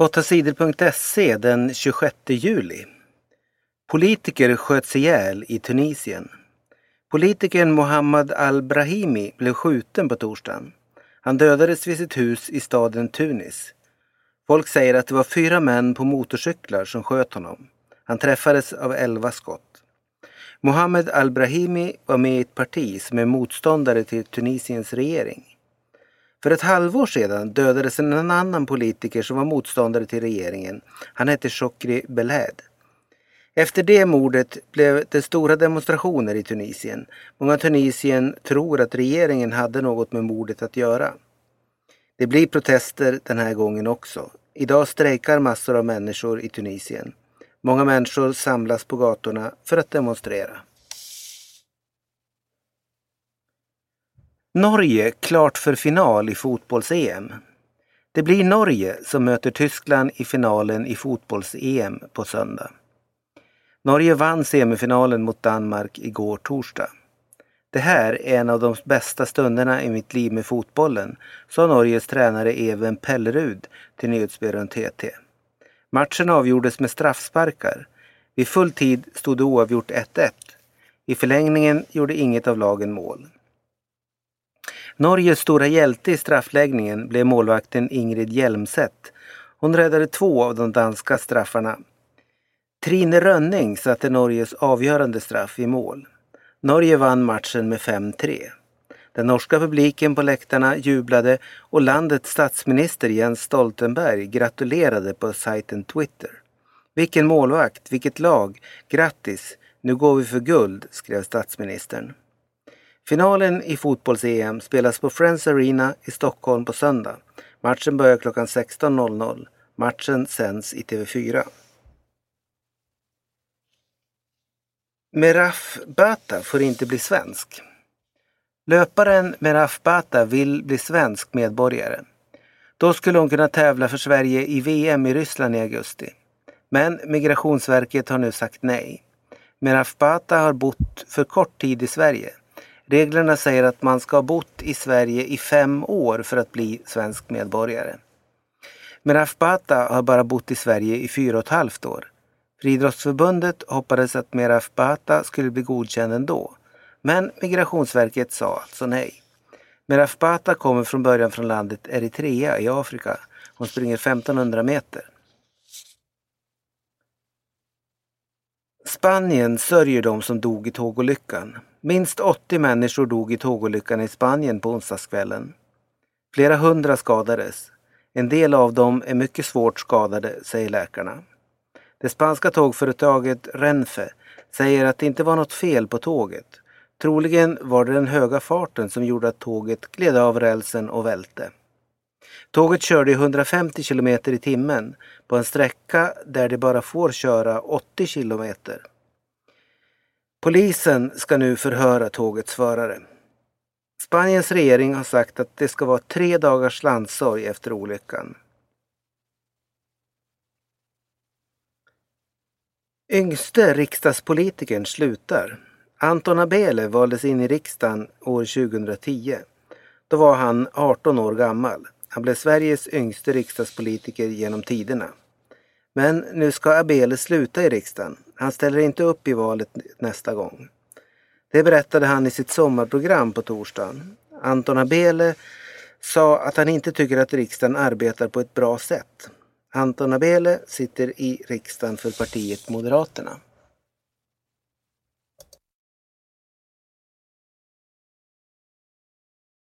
8 sidor.se den 26 juli. Politiker sköts ihjäl i Tunisien. Politikern Mohammad al-Brahimi blev skjuten på torsdagen. Han dödades vid sitt hus i staden Tunis. Folk säger att det var fyra män på motorcyklar som sköt honom. Han träffades av elva skott. Mohammed al-Brahimi var med i ett parti som är motståndare till Tunisiens regering. För ett halvår sedan dödades en annan politiker som var motståndare till regeringen. Han hette Chokri Belhed. Efter det mordet blev det stora demonstrationer i Tunisien. Många Tunisien tror att regeringen hade något med mordet att göra. Det blir protester den här gången också. Idag strejkar massor av människor i Tunisien. Många människor samlas på gatorna för att demonstrera. Norge klart för final i fotbolls-EM. Det blir Norge som möter Tyskland i finalen i fotbolls-EM på söndag. Norge vann semifinalen mot Danmark igår torsdag. Det här är en av de bästa stunderna i mitt liv med fotbollen, sa Norges tränare Even Pellerud till nyhetsbyrån TT. Matchen avgjordes med straffsparkar. Vid full tid stod det oavgjort 1-1. I förlängningen gjorde inget av lagen mål. Norges stora hjälte i straffläggningen blev målvakten Ingrid Hjelmset. Hon räddade två av de danska straffarna. Trine Rönning satte Norges avgörande straff i mål. Norge vann matchen med 5-3. Den norska publiken på läktarna jublade och landets statsminister Jens Stoltenberg gratulerade på sajten Twitter. Vilken målvakt, vilket lag, grattis, nu går vi för guld, skrev statsministern. Finalen i fotbolls-EM spelas på Friends Arena i Stockholm på söndag. Matchen börjar klockan 16.00. Matchen sänds i TV4. Meraf Bata får inte bli svensk. Löparen Meraf Bata vill bli svensk medborgare. Då skulle hon kunna tävla för Sverige i VM i Ryssland i augusti. Men Migrationsverket har nu sagt nej. Meraf Bata har bott för kort tid i Sverige. Reglerna säger att man ska ha bott i Sverige i fem år för att bli svensk medborgare. Meraf Bata har bara bott i Sverige i fyra och ett halvt år. Friidrottsförbundet hoppades att Meraf Bata skulle bli godkänd ändå. Men Migrationsverket sa alltså nej. Meraf Bata kommer från början från landet Eritrea i Afrika. Hon springer 1500 meter. Spanien sörjer de som dog i tågolyckan. Minst 80 människor dog i tågolyckan i Spanien på onsdagskvällen. Flera hundra skadades. En del av dem är mycket svårt skadade, säger läkarna. Det spanska tågföretaget Renfe säger att det inte var något fel på tåget. Troligen var det den höga farten som gjorde att tåget gled av rälsen och välte. Tåget körde i 150 km i timmen på en sträcka där det bara får köra 80 km. Polisen ska nu förhöra tågets förare. Spaniens regering har sagt att det ska vara tre dagars landssorg efter olyckan. Yngste riksdagspolitikern slutar. Anton Abele valdes in i riksdagen år 2010. Då var han 18 år gammal. Han blev Sveriges yngste riksdagspolitiker genom tiderna. Men nu ska Abele sluta i riksdagen. Han ställer inte upp i valet nästa gång. Det berättade han i sitt sommarprogram på torsdagen. Anton Abele sa att han inte tycker att riksdagen arbetar på ett bra sätt. Anton Abele sitter i riksdagen för partiet Moderaterna.